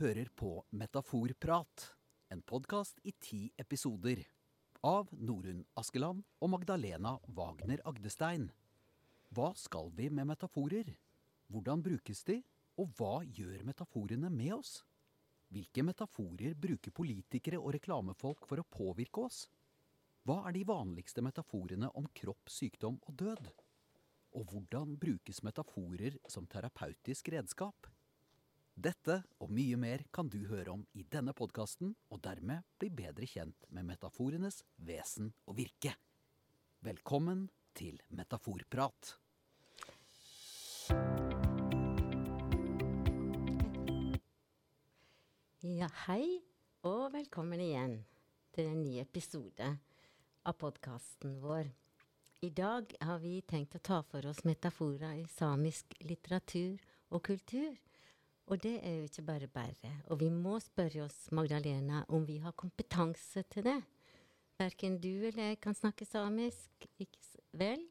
hører på Metaforprat, en podkast i ti episoder. Av Norunn Askeland og Magdalena Wagner Agdestein. Hva skal vi med metaforer? Hvordan brukes de? Og hva gjør metaforene med oss? Hvilke metaforer bruker politikere og reklamefolk for å påvirke oss? Hva er de vanligste metaforene om kropp, sykdom og død? Og hvordan brukes metaforer som terapeutisk redskap? Dette og mye mer kan du høre om i denne podkasten, og dermed bli bedre kjent med metaforenes vesen og virke. Velkommen til Metaforprat. Ja, hei, og velkommen igjen til en ny episode av podkasten vår. I dag har vi tenkt å ta for oss metaforer i samisk litteratur og kultur. Og det er jo ikke bare bare. Og vi må spørre oss, Magdalena, om vi har kompetanse til det. Verken du eller jeg kan snakke samisk, ikke vel?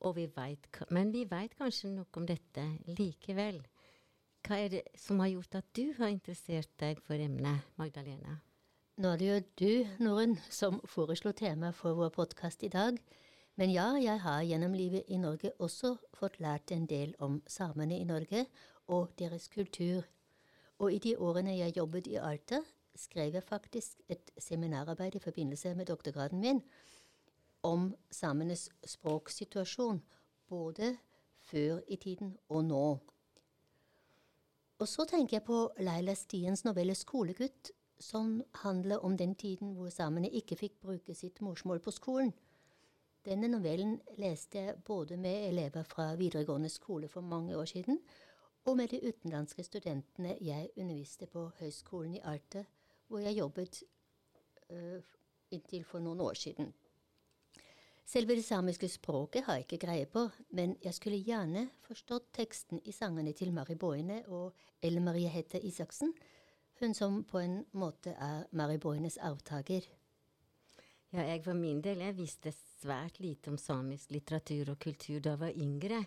Og vi vet, men vi veit kanskje noe om dette likevel. Hva er det som har gjort at du har interessert deg for emnet, Magdalena? Nå er det jo du, Norunn, som foreslo tema for vår podkast i dag. Men ja, jeg har gjennom livet i Norge også fått lært en del om samene i Norge og deres kultur. Og i de årene jeg jobbet i Alta, skrev jeg faktisk et seminararbeid i forbindelse med doktorgraden min om samenes språksituasjon, både før i tiden og nå. Og så tenker jeg på Leila Stiens novelle 'Skolegutt', som handler om den tiden hvor samene ikke fikk bruke sitt morsmål på skolen. Denne novellen leste jeg både med elever fra videregående skole for mange år siden, og med de utenlandske studentene jeg underviste på Høgskolen i Arte, hvor jeg jobbet uh, inntil for noen år siden. Selve det samiske språket har jeg ikke greie på, men jeg skulle gjerne forstått teksten i sangene til Mari Boine og Elle Marie Hette Isaksen, hun som på en måte er Mari Boines arvtaker. Ja, jeg for min del jeg visste svært lite om samisk litteratur og kultur da jeg var yngre.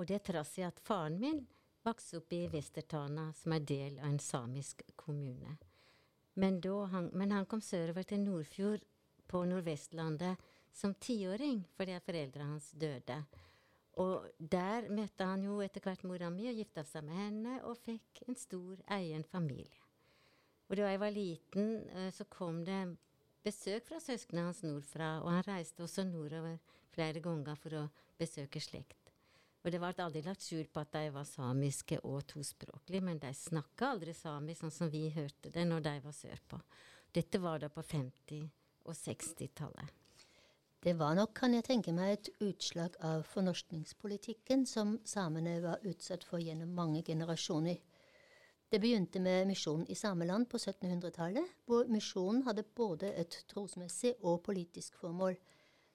Og det trass i at faren min vokste opp i Vestertana, som er del av en samisk kommune. Men, han, men han kom sørover til Nordfjord på Nordvestlandet som tiåring fordi foreldrene hans døde. Og der møtte han jo etter hvert mora mi og gifta seg med henne og fikk en stor, egen familie. Og da jeg var liten, eh, så kom det besøk fra søsknene hans nordfra, og han reiste også nordover flere ganger for å besøke slekt. Og det ble aldri lagt skjul på at de var samiske og tospråklige, men de snakka aldri samisk sånn som vi hørte det når de var sørpå. Dette var da på 50- og 60-tallet. Det var nok, kan jeg tenke meg, et utslag av fornorskningspolitikken som samene var utsatt for gjennom mange generasjoner. Det begynte med misjonen i Sameland på 1700-tallet, hvor misjonen hadde både et trosmessig og politisk formål,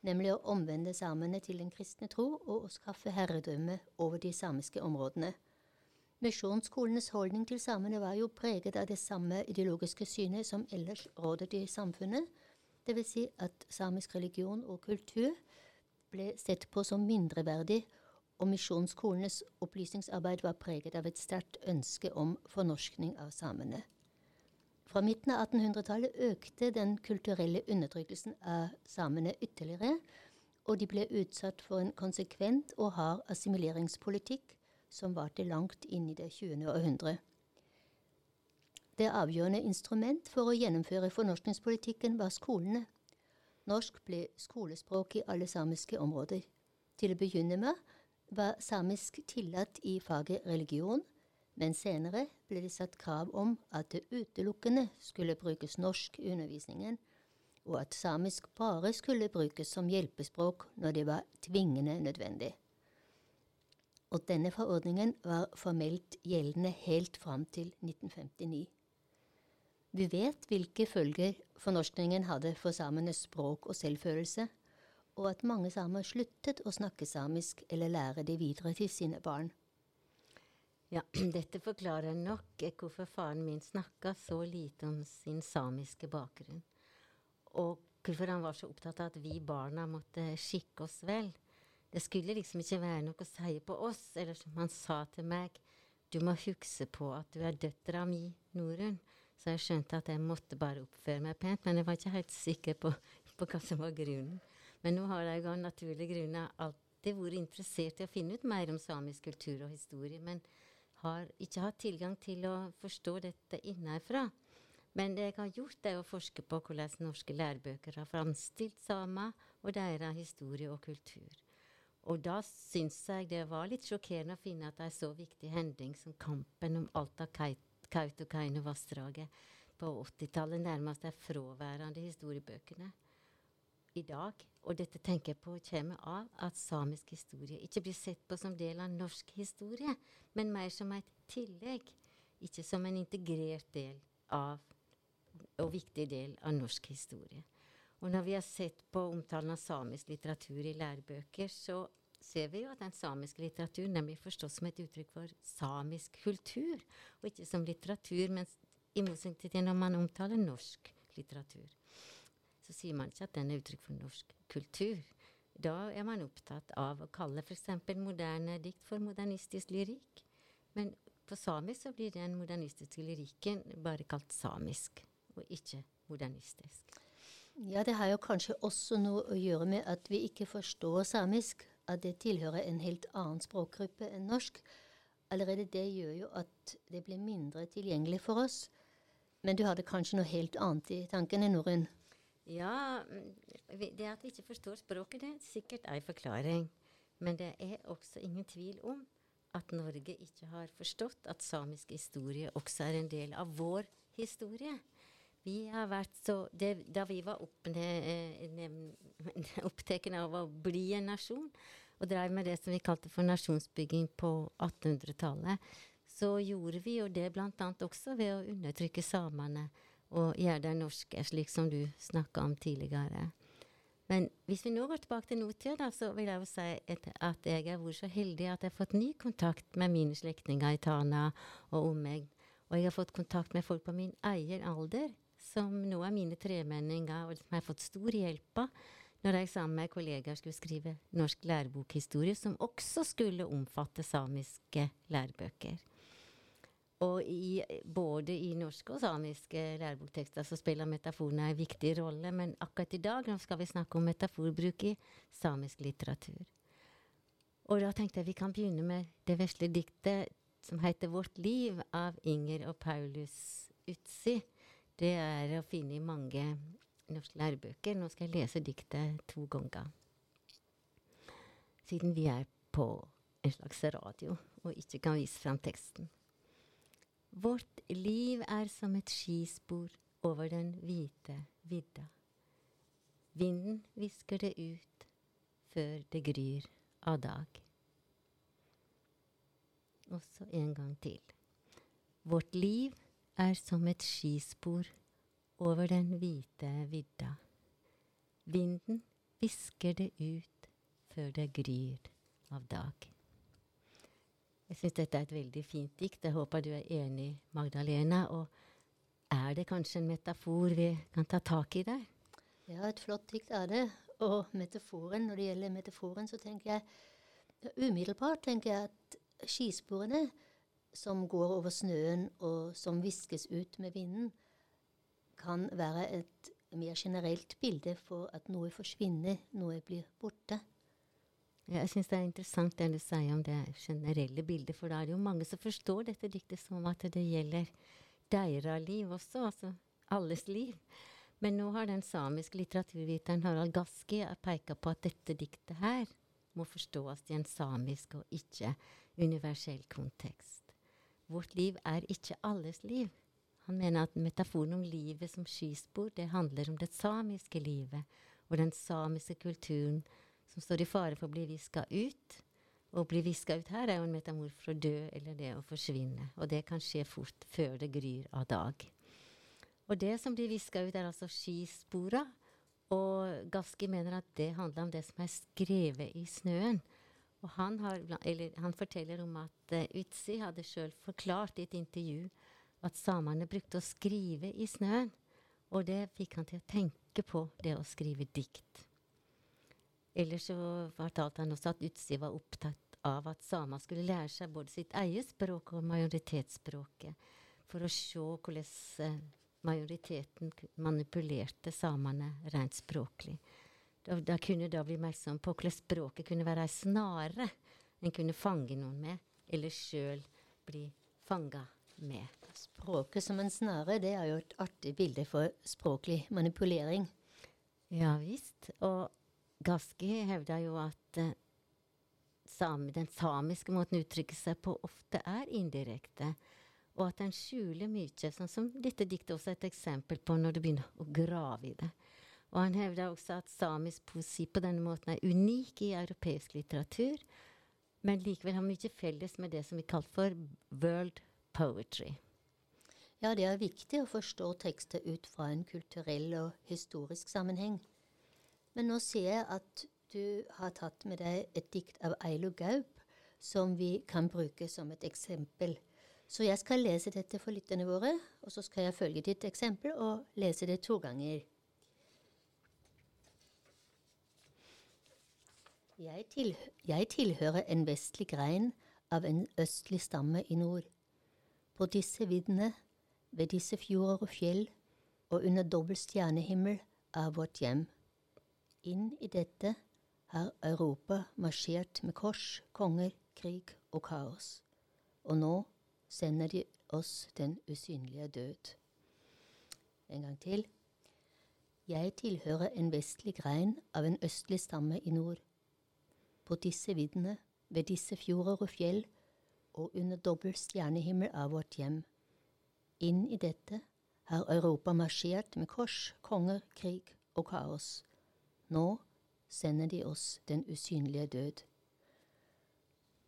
nemlig å omvende samene til den kristne tro og å skaffe herredømme over de samiske områdene. Misjonsskolenes holdning til samene var jo preget av det samme ideologiske synet som ellers rådet i samfunnet, dvs. Si at samisk religion og kultur ble sett på som mindreverdig og misjonsskolenes opplysningsarbeid var preget av et sterkt ønske om fornorskning av samene. Fra midten av 1800-tallet økte den kulturelle undertrykkelsen av samene ytterligere, og de ble utsatt for en konsekvent og hard assimileringspolitikk som varte langt inn i det 20. århundre. Det avgjørende instrument for å gjennomføre fornorskningspolitikken var skolene. Norsk ble skolespråk i alle samiske områder. Til å begynne med var samisk tillatt i faget religion, men senere ble det satt krav om at det utelukkende skulle brukes norsk i undervisningen, og at samisk bare skulle brukes som hjelpespråk når det var tvingende nødvendig. Og denne forordningen var formelt gjeldende helt fram til 1959. Vi vet hvilke følger fornorskningen hadde for samenes språk og selvfølelse, og at mange samer sluttet å snakke samisk eller lære det videre til sine barn. Ja, dette forklarer nok hvorfor faren min snakka så lite om sin samiske bakgrunn. Og hvorfor han var så opptatt av at vi barna måtte skikke oss vel. Det skulle liksom ikke være noe å si på oss, eller som han sa til meg, du må huske på at du er døtra mi, Norunn. Så jeg skjønte at jeg måtte bare oppføre meg pent, men jeg var ikke helt sikker på, på hva som var grunnen. Men nå har jeg av naturlige grunner alltid vært interessert i å finne ut mer om samisk kultur og historie, men har ikke hatt tilgang til å forstå dette innenfra. Men det jeg har gjort, er å forske på hvordan norske lærebøker har framstilt samer og deres historie og kultur. Og da syns jeg det var litt sjokkerende å finne at en så viktig hending som kampen om Alta-Kautokeino-vassdraget på 80-tallet nærmest er fraværende i historiebøkene i dag. Og dette tenker jeg på kommer av at samisk historie ikke blir sett på som del av norsk historie, men mer som et tillegg, ikke som en integrert del av og viktig del av norsk historie. Og når vi har sett på omtalen av samisk litteratur i lærebøker, så ser vi jo at den samiske litteraturen nemlig forstås som et uttrykk for samisk kultur, og ikke som litteratur, men i motsetning til når man omtaler norsk litteratur. Så sier man ikke at den er uttrykk for norsk kultur. Da er man opptatt av å kalle f.eks. moderne dikt for modernistisk lyrikk. Men på samisk så blir den modernistiske lyrikken bare kalt samisk, og ikke modernistisk. Ja, det har jo kanskje også noe å gjøre med at vi ikke forstår samisk. At det tilhører en helt annen språkgruppe enn norsk. Allerede det gjør jo at det blir mindre tilgjengelig for oss. Men du hadde kanskje noe helt annet i tankene, Norunn? Ja, det at vi ikke forstår språket, det er sikkert en forklaring. Men det er også ingen tvil om at Norge ikke har forstått at samisk historie også er en del av vår historie. Vi har vært så det, Da vi var opptatt av å bli en nasjon, og drev med det som vi kalte for nasjonsbygging på 1800-tallet, så gjorde vi jo det bl.a. også ved å undertrykke samene og gjøre dem norske, slik som du snakka om tidligere. Men hvis vi nå går tilbake til nåtida, så vil jeg jo si at jeg har vært så heldig at jeg har fått ny kontakt med mine slektninger i Tana og omegn. Og jeg har fått kontakt med folk på min egen alder som nå er mine tremenninger, og som jeg har fått stor hjelp av når jeg sammen med kollegaer skulle skrive norsk lærebokhistorie, som også skulle omfatte samiske lærebøker. Og i, både i norske og samiske læreboktekster så spiller metaforene en viktig rolle, men akkurat i dag skal vi snakke om metaforbruk i samisk litteratur. Og da tenkte jeg vi kan begynne med det vesle diktet som heter Vårt liv, av Inger og Paulus Utsi det er å finne i mange norske lærebøker. Nå skal jeg lese diktet to ganger. Siden vi er på en slags radio og ikke kan vise fram teksten. Vårt liv er som et skispor over den hvite vidda. Vinden visker det ut før det gryr av dag. Også en gang til. Vårt liv er som et skispor over den hvite vidda. Vinden visker det ut før det gryr av dag. Jeg syns dette er et veldig fint dikt. Jeg håper du er enig, Magdalena. Og er det kanskje en metafor vi kan ta tak i der? Ja, et flott dikt er det. Og metaforen, når det gjelder metaforen, så tenker jeg umiddelbart tenker jeg at skisporene som går over snøen, og som viskes ut med vinden, kan være et mer generelt bilde for at noe forsvinner, noe blir borte. Jeg syns det er interessant det du sier om det generelle bildet, for da er det jo mange som forstår dette diktet som at det gjelder deres liv også, altså alles liv. Men nå har den samiske litteraturviteren Harald Gaski peka på at dette diktet her må forstås i en samisk og ikke universell kontekst. Vårt liv er ikke alles liv. Han mener at metaforen om livet som skispor, det handler om det samiske livet og den samiske kulturen som står i fare for å bli viska ut. Å bli viska ut her er jo en metamor for å dø eller det å forsvinne. Og det kan skje fort før det gryr av dag. Og det som blir viska ut, er altså skispora. Og Gaski mener at det handler om det som er skrevet i snøen. Og han, har, han forteller om at uh, Utsi hadde sjøl forklart i et intervju at samene brukte å skrive i snøen. Og det fikk han til å tenke på det å skrive dikt. Ellers så fortalte han også at Utsi var opptatt av at samer skulle lære seg både sitt eget språk og majoritetsspråket, for å se hvordan eh, majoriteten manipulerte samene rent språklig. Da, da kunne da bli oppmerksom på hvordan språket kunne være ei snare en kunne fange noen med, eller sjøl bli fanga med. Språket som en snare, det er jo et artig bilde for språklig manipulering. Ja visst. Og Gaski hevda jo at eh, den samiske måten å uttrykke seg på ofte er indirekte, og at den skjuler mye, sånn som dette diktet også er et eksempel på når du begynner å grave i det. Og han hevda også at samisk poesi på denne måten er unik i europeisk litteratur, men likevel har mye felles med det som vi kaller for world poetry. Ja, det er viktig å forstå tekster ut fra en kulturell og historisk sammenheng. Men nå ser jeg at du har tatt med deg et dikt av Eilo Gaup som vi kan bruke som et eksempel. Så jeg skal lese dette for lytterne våre, og så skal jeg følge ditt eksempel og lese det to ganger. Jeg, til, jeg tilhører en vestlig grein av en østlig stamme i nord. På disse viddene, ved disse fjorder og fjell, og under dobbel stjernehimmel er vårt hjem. Inn i dette har Europa marsjert med kors, konger, krig og kaos. Og nå sender de oss den usynlige død. En gang til. Jeg tilhører en vestlig grein av en østlig stamme i nord. På disse viddene, ved disse fjorder og fjell, og under dobbel stjernehimmel av vårt hjem. Inn i dette har Europa marsjert med kors, konger, krig og kaos. Nå sender de oss den usynlige død.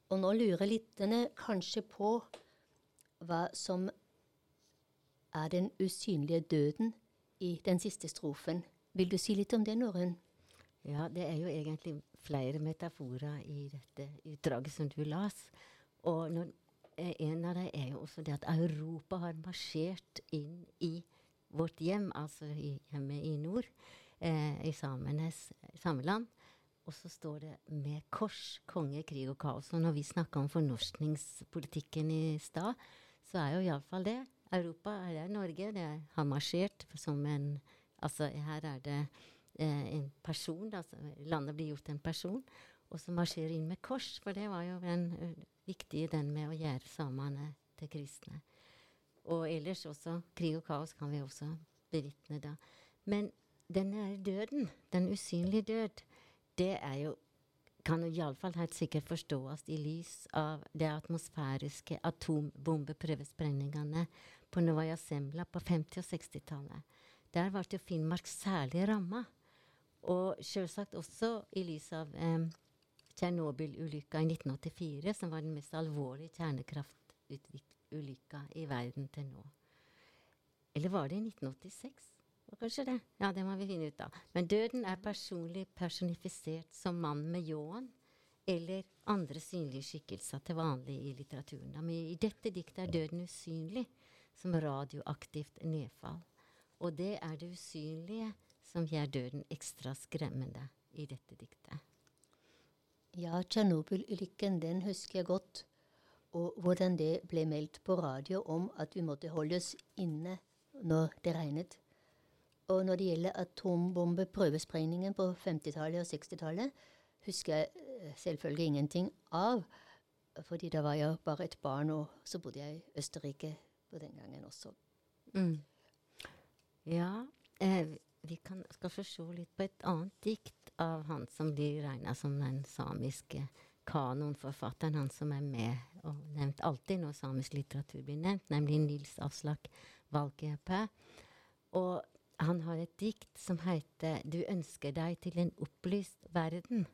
Og nå lurer lytterne kanskje på hva som er den usynlige døden i den siste strofen. Vil du si litt om det, Norunn? Ja, det er jo egentlig flere metaforer i dette utdraget som du las. Og når, eh, en av dem er jo også det at Europa har marsjert inn i vårt hjem, altså hjemmet hjemme i nord, eh, i samenes sameland. Og så står det 'med kors, konge, krig og kaos'. Og når vi snakka om fornorskningspolitikken i stad, så er jo iallfall det. Europa det er Norge. Det har marsjert som en Altså her er det eh, en person, altså, landet blir gjort en person, og så marsjerer inn med kors, for det var jo den ø, viktige den med å gjøre samene til kristne. Og ellers også krig og kaos kan vi også bevitne da. Men denne døden, den usynlige død, det er jo kan jo iallfall helt sikkert forstås i lys av de atmosfæriske atombombeprøvesprengingene på Novaja Semla på 50- og 60-tallet. Der ble jo Finnmark særlig ramma. Og sjølsagt også i lys av eh, Tsjernobyl-ulykka i 1984, som var den mest alvorlige kjernekraftulykka i verden til nå. Eller var det i 1986? Kanskje det? Ja, det må vi finne ut av. Men døden er personlig personifisert som mann med ljåen, eller andre synlige skikkelser til vanlig i litteraturen. Men i dette diktet er døden usynlig, som radioaktivt nedfall. Og det er det usynlige som gjør døden ekstra skremmende i dette diktet. Ja, Tsjernobyl-ulykken, den husker jeg godt. Og hvordan det ble meldt på radio om at vi måtte holde oss inne når det regnet. Og når det gjelder atombombeprøvesprengningen på 50-tallet og 60-tallet, husker jeg eh, selvfølgelig ingenting av. Fordi da var jeg bare et barn, og så bodde jeg i Østerrike på den gangen også. Mm. Ja, eh, vi kan, skal få se litt på et annet dikt av han som blir regna som den samiske kanonforfatteren, han som er med og nevnt alltid når samisk litteratur blir nevnt, nemlig Nils Aslak Valkeapää. Og han har et dikt som heter 'Du ønsker deg til en opplyst verden'.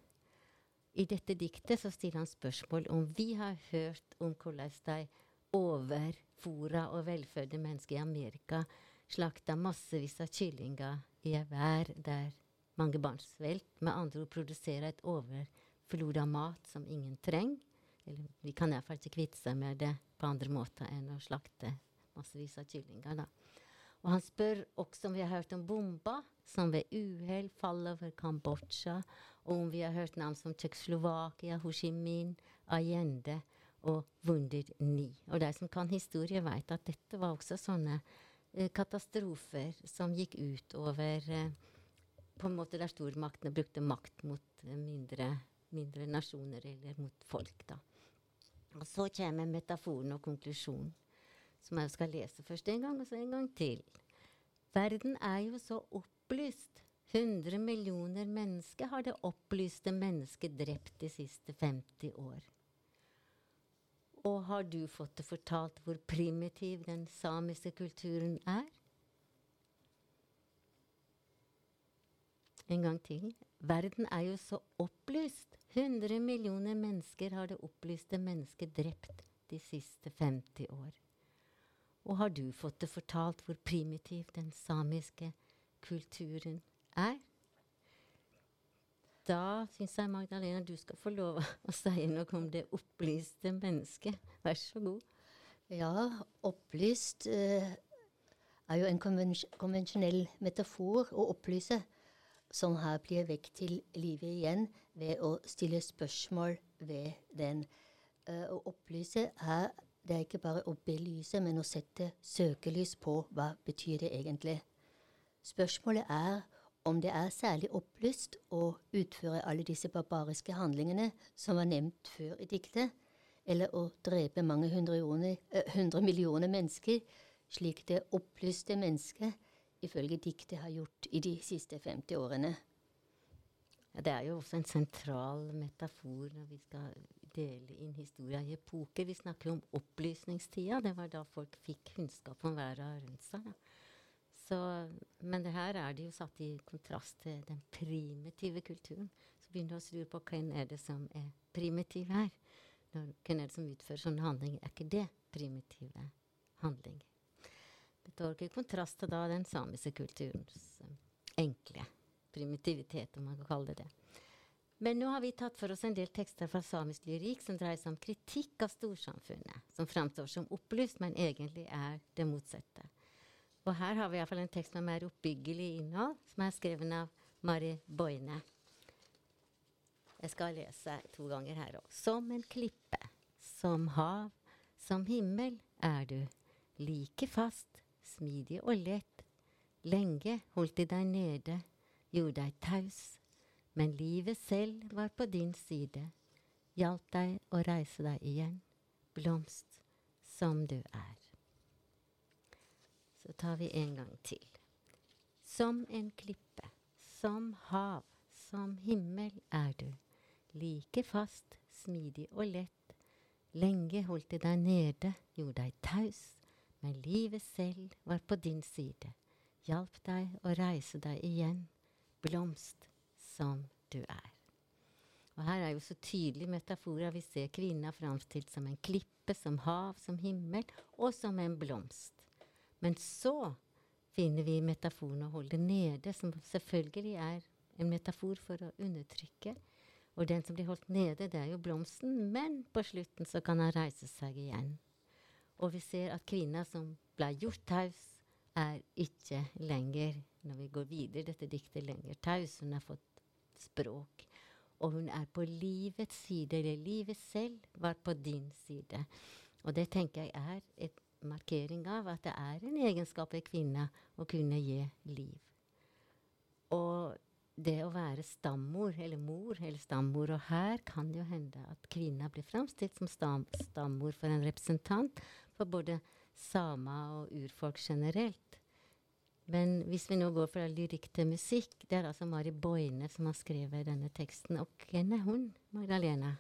I dette diktet så stiller han spørsmål om vi har hørt om hvordan de overfora og velfødde mennesker i Amerika slakta massevis av kyllinger i ei vær der mange barn svelt, med andre ord produserer et overflod av mat som ingen trenger. Eller vi kan iallfall ikke kvitte seg med det på andre måter enn å slakte massevis av kyllinger. da. Og han spør også om vi har hørt om bomba som ved uhell faller over Kambodsja, og om vi har hørt navn som Tsjekkoslovakia, Ho Chi Minh, Allende og Wunder 9. Og de som kan historie, vet at dette var også sånne eh, katastrofer som gikk ut over eh, på en måte Der stormaktene brukte makt mot eh, mindre, mindre nasjoner eller mot folk. da. Og så kommer metaforen og konklusjonen, som jeg skal lese først en gang og så en gang til. Verden er jo så opplyst. 100 millioner mennesker har det opplyste mennesket drept de siste 50 år. Og har du fått det fortalt hvor primitiv den samiske kulturen er? En gang til. Verden er jo så opplyst. 100 millioner mennesker har det opplyste mennesket drept de siste 50 år. Og har du fått det fortalt hvor primitiv den samiske kulturen er? Da syns jeg Magdalena du skal få lov å si noe om det opplyste mennesket. Vær så god. Ja, opplyst eh, er jo en konvensjonell metafor å opplyse, som her blir vekk til livet igjen ved å stille spørsmål ved den. Eh, å opplyse er det er ikke bare å belyse, men å sette søkelys på hva betyr det egentlig. Spørsmålet er om det er særlig opplyst å utføre alle disse barbariske handlingene som var nevnt før i diktet, eller å drepe mange hundre, jone, eh, hundre millioner mennesker, slik det opplyste mennesket ifølge diktet har gjort i de siste 50 årene. Ja, det er jo også en sentral metafor når vi skal dele inn historia i epoker. Vi snakker om opplysningstida. Det var da folk fikk kunnskap om verden rundt seg. Så, men det her er det jo satt i kontrast til den primitive kulturen. Så begynner du å lure på hvem er det som er primitiv her? Når, hvem er det som utfører sånne handlinger? Er ikke det primitive handlinger? Det står ikke i kontrast til da den samiske kulturens enkle primitivitet, om man kan kalle det det. Men nå har vi tatt for oss en del tekster fra samisk lyrikk som dreier seg om kritikk av storsamfunnet, som framstår som opplyst, men egentlig er det motsatte. Og her har vi iallfall en tekst med mer oppbyggelig innhold, som er skrevet av Mari Boine. Jeg skal lese to ganger her òg. Som en klippe, som hav, som himmel er du. Like fast, smidig og lett. Lenge holdt de deg nede, gjorde deg taus men livet selv var på din side, hjalp deg å reise deg igjen, blomst som du er. Så tar vi en gang til. Som en klippe, som hav, som himmel er du, like fast, smidig og lett. Lenge holdt de deg nede, gjorde deg taus, men livet selv var på din side, hjalp deg å reise deg igjen, blomst som du er. Og Her er jo så tydelige metaforer. Vi ser kvinna framstilt som en klippe, som hav, som himmel, og som en blomst. Men så finner vi metaforen å holde nede, som selvfølgelig er en metafor for å undertrykke. Og den som blir holdt nede, det er jo blomsten, men på slutten så kan han reise seg igjen. Og vi ser at kvinna som ble gjort taus, er ikke lenger, når vi går videre dette diktet, lenger taus. Hun har fått språk. Og hun er på livets side, eller livet selv var på din side. Og det tenker jeg er et markering av at det er en egenskap ved kvinna å kunne gi liv. Og det å være stammor, eller mor, eller stammor, og her kan det jo hende at kvinna blir framstilt som stam, stammor for en representant for både samer og urfolk generelt. Men hvis vi nå går fra lyrikk til musikk, det er altså Mari Boine som har skrevet denne teksten. Og hvem er hun, Magdalena?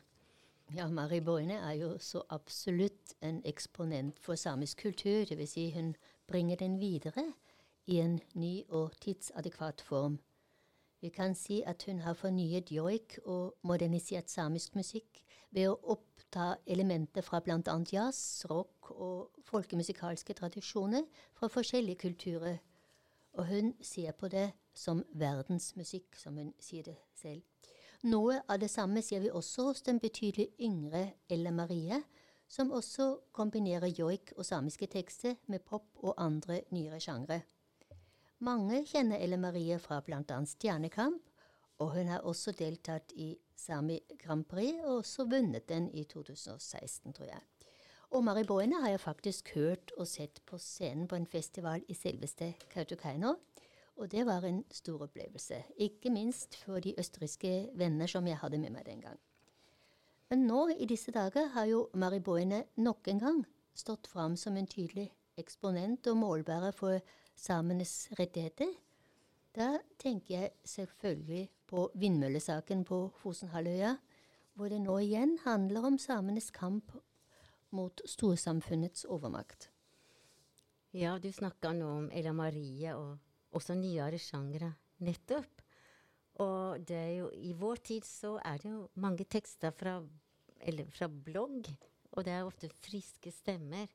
Ja, Mari Boine er jo så absolutt en eksponent for samisk kultur. Dvs. Si hun bringer den videre i en ny og tidsadekvat form. Vi kan si at hun har fornyet joik og modernisert samisk musikk ved å oppta elementer fra bl.a. jazz, rock og folkemusikalske tradisjoner fra forskjellige kulturer og hun ser på det som verdensmusikk, som hun sier det selv. Noe av det samme ser vi også hos den betydelig yngre Ella Marie, som også kombinerer joik og samiske tekster med pop og andre nyere sjangre. Mange kjenner Elle Marie fra bl.a. Stjernekamp, og hun har også deltatt i Sami Grand Prix, og også vunnet den i 2016, tror jeg. Og Mari Boine har jeg faktisk hørt og sett på scenen på en festival i selveste Kautokeino. Og det var en stor opplevelse, ikke minst for de østerrikske venner som jeg hadde med meg den gang. Men nå i disse dager har jo Mari Boine nok en gang stått fram som en tydelig eksponent og målbærer for samenes rettigheter. Da tenker jeg selvfølgelig på vindmøllesaken på Fosenhalvøya, hvor det nå igjen handler om samenes kamp mot storsamfunnets overmakt. Ja, du snakka nå om Ella Marie og også nyere sjangre. Nettopp. Og det er jo, i vår tid så er det jo mange tekster fra, fra blogg, og det er ofte friske stemmer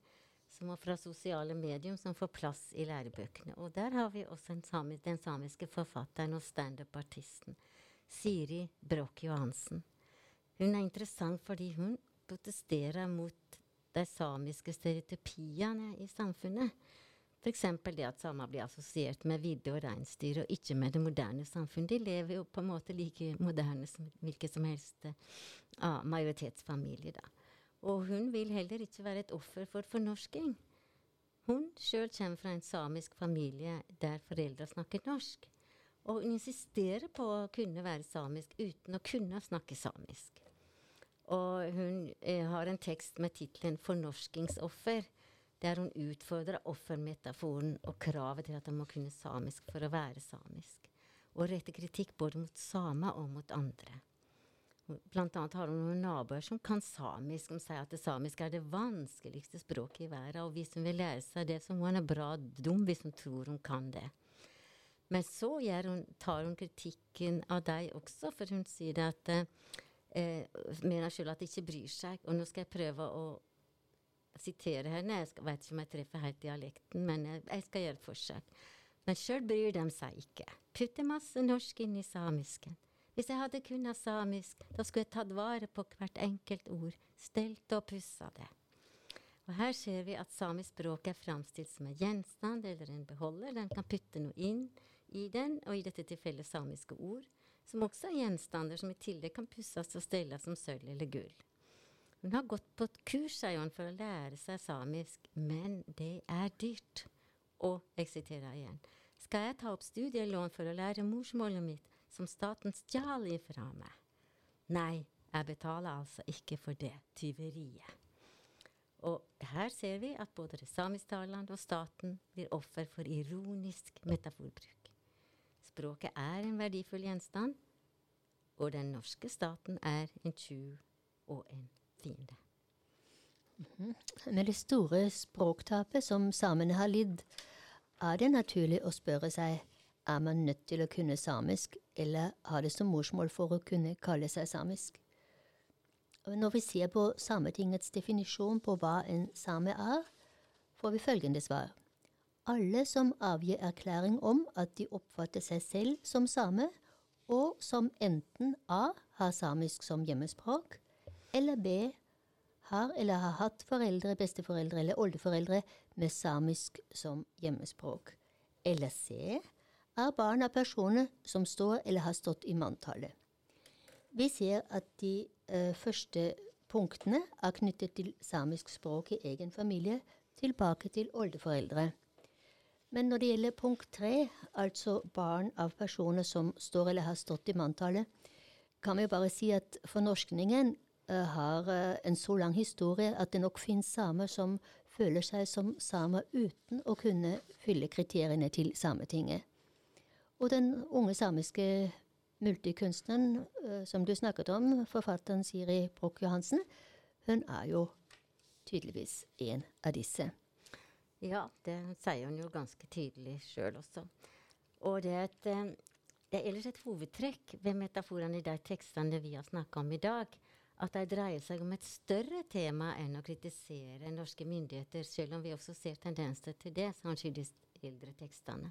som er fra sosiale medium som får plass i lærebøkene. Og der har vi også samisk, den samiske forfatteren og standup-artisten Siri Broch Johansen. Hun er interessant fordi hun protesterer mot de samiske stereotypiene i samfunnet. F.eks. det at samer blir assosiert med vidde og reinsdyr, og ikke med det moderne samfunnet. De lever jo på en måte like moderne som hvilken som helst uh, majoritetsfamilie. da. Og hun vil heller ikke være et offer for fornorsking. Hun sjøl kommer fra en samisk familie der foreldra snakker norsk. Og hun insisterer på å kunne være samisk uten å kunne snakke samisk. Og hun eh, har en tekst med tittelen 'Fornorskingsoffer', der hun utfordrer offermetaforen og kravet til at de må kunne samisk for å være samisk. Og retter kritikk både mot samer og mot andre. Blant annet har hun noen naboer som kan samisk, som sier at det samiske er det vanskeligste språket i verden. Og hvis hun vil lære seg det, så må hun være bra dum hvis hun tror hun kan det. Men så hun, tar hun kritikken av deg også, for hun sier at eh, mener selv at de ikke bryr seg. Og nå skal jeg prøve å sitere henne. Jeg vet ikke om jeg treffer helt dialekten, men jeg, jeg skal gjøre et forsøk. Men sjøl bryr de seg ikke. Putter masse norsk inn i samisken. Hvis jeg hadde kunnet samisk, da skulle jeg tatt vare på hvert enkelt ord, stelt og pussa det. Og her ser vi at samisk språk er framstilt som en gjenstand eller en beholder. Den kan putte noe inn i den, og i dette tilfellet samiske ord, som også er gjenstander som i tillegg kan pusses og stelles som sølv eller gull. Hun har gått på et kurs hun, for å lære seg samisk, men det er dyrt. Og jeg siterer igjen. Skal jeg ta opp studielån for å lære morsmålet mitt, som staten stjal ifra meg. Nei, jeg betaler altså ikke for det tyveriet. Og her ser vi at både det samisktalende og staten blir offer for ironisk metaforbruk. Språket er en verdifull gjenstand, og den norske staten er en tjuv og en fiende. Mm -hmm. Med det store språktapet som samene har lidd, er det naturlig å spørre seg er man nødt til å kunne samisk, eller har det som morsmål for å kunne kalle seg samisk? Når vi ser på Sametingets definisjon på hva en same er, får vi følgende svar. Alle som avgir erklæring om at de oppfatter seg selv som same, og som enten A har samisk som hjemmespråk, eller B har eller har hatt foreldre, besteforeldre eller oldeforeldre med samisk som hjemmespråk, eller C er barn av personer som står eller har stått i manntallet. Vi ser at de ø, første punktene er knyttet til samisk språk i egen familie, tilbake til oldeforeldre. Men når det gjelder punkt tre, altså barn av personer som står eller har stått i manntallet, kan vi jo bare si at fornorskningen uh, har uh, en så lang historie at det nok finnes samer som føler seg som samer uten å kunne fylle kriteriene til Sametinget. Og den unge samiske multikunstneren uh, som du snakket om, forfatteren Siri Broch Johansen, hun er jo tydeligvis en av disse. Ja, det sier hun jo ganske tydelig sjøl også. Og det er, et, eh, det er ellers et hovedtrekk ved metaforene i de tekstene vi har snakka om i dag, at de dreier seg om et større tema enn å kritisere norske myndigheter, selv om vi også ser tendenser til det, kanskje i de eldre tekstene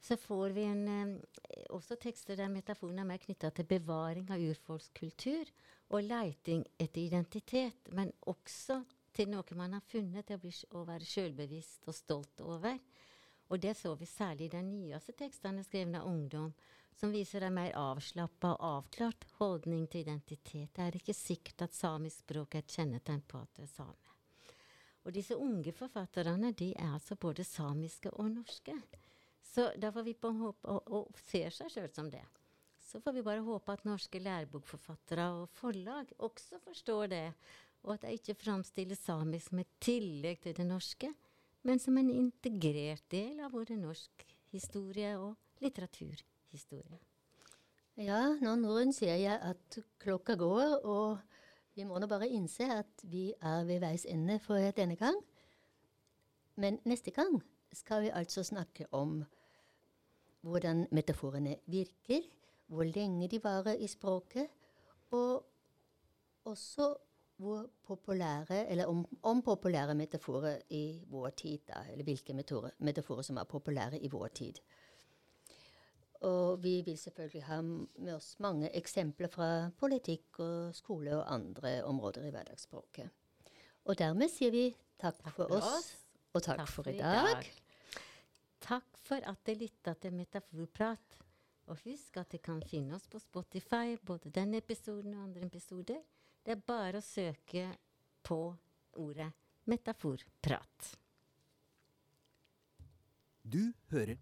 så får vi en, eh, også tekster der metaforen er mer knytta til bevaring av urfolkskultur og leiting etter identitet, men også til noe man har funnet til å, bli, å være sjølbevisst og stolt over. Og det så vi særlig i de nyeste tekstene skrevet av ungdom, som viser en mer avslappa og avklart holdning til identitet. Det er ikke sikkert at samisk språk er et kjennetegn på at du er same. Og disse unge forfatterne de er altså både samiske og norske. Så da får vi på håpe, og, og ser seg sjøl som det. Så får vi bare håpe at norske lærebokforfattere og forlag også forstår det, og at jeg ikke framstiller samisk som et tillegg til det norske, men som en integrert del av både norsk historie og litteraturhistorie. Ja, nå Norun sier jeg at klokka går, og vi må nå bare innse at vi er ved veis ende for denne gang. Men neste gang skal vi altså snakke om hvordan metaforene virker, hvor lenge de varer i språket, og også hvor populære, eller om, om populære metaforer i vår tid, da, eller hvilke metaforer, metaforer som er populære i vår tid. Og vi vil selvfølgelig ha med oss mange eksempler fra politikk og skole og andre områder i hverdagsspråket. Og dermed sier vi takk, takk for oss, oss, og takk, takk for, for, i dag. dag. Takk for at dere lytta til Metaforprat. Og husk at dere kan finne oss på Spotify, både denne episoden og andre episoder. Det er bare å søke på ordet metaforprat. Du hører